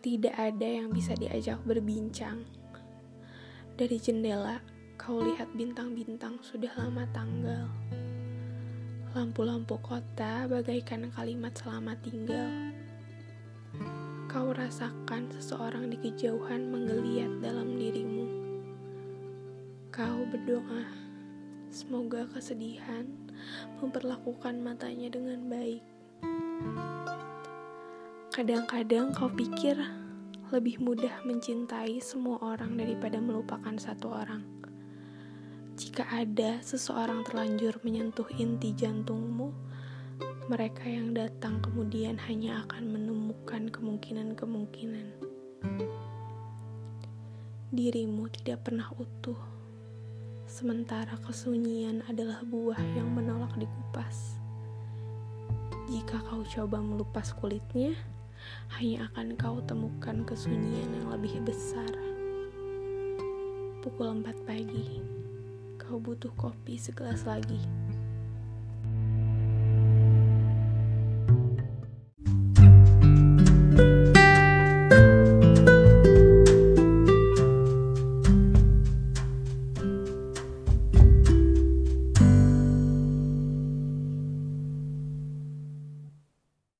Tidak ada yang bisa diajak berbincang. Dari jendela, kau lihat bintang-bintang sudah lama tanggal. Lampu-lampu kota bagaikan kalimat selamat tinggal. Kau rasakan seseorang di kejauhan menggeliat dalam dirimu. Kau berdoa, semoga kesedihan memperlakukan matanya dengan baik. Kadang-kadang kau pikir lebih mudah mencintai semua orang daripada melupakan satu orang. Jika ada seseorang terlanjur menyentuh inti jantungmu, mereka yang datang kemudian hanya akan menemukan kemungkinan-kemungkinan. Dirimu tidak pernah utuh, sementara kesunyian adalah buah yang menolak dikupas. Jika kau coba melupas kulitnya, hanya akan kau temukan kesunyian yang lebih besar. Pukul 4 pagi, kau butuh kopi segelas lagi.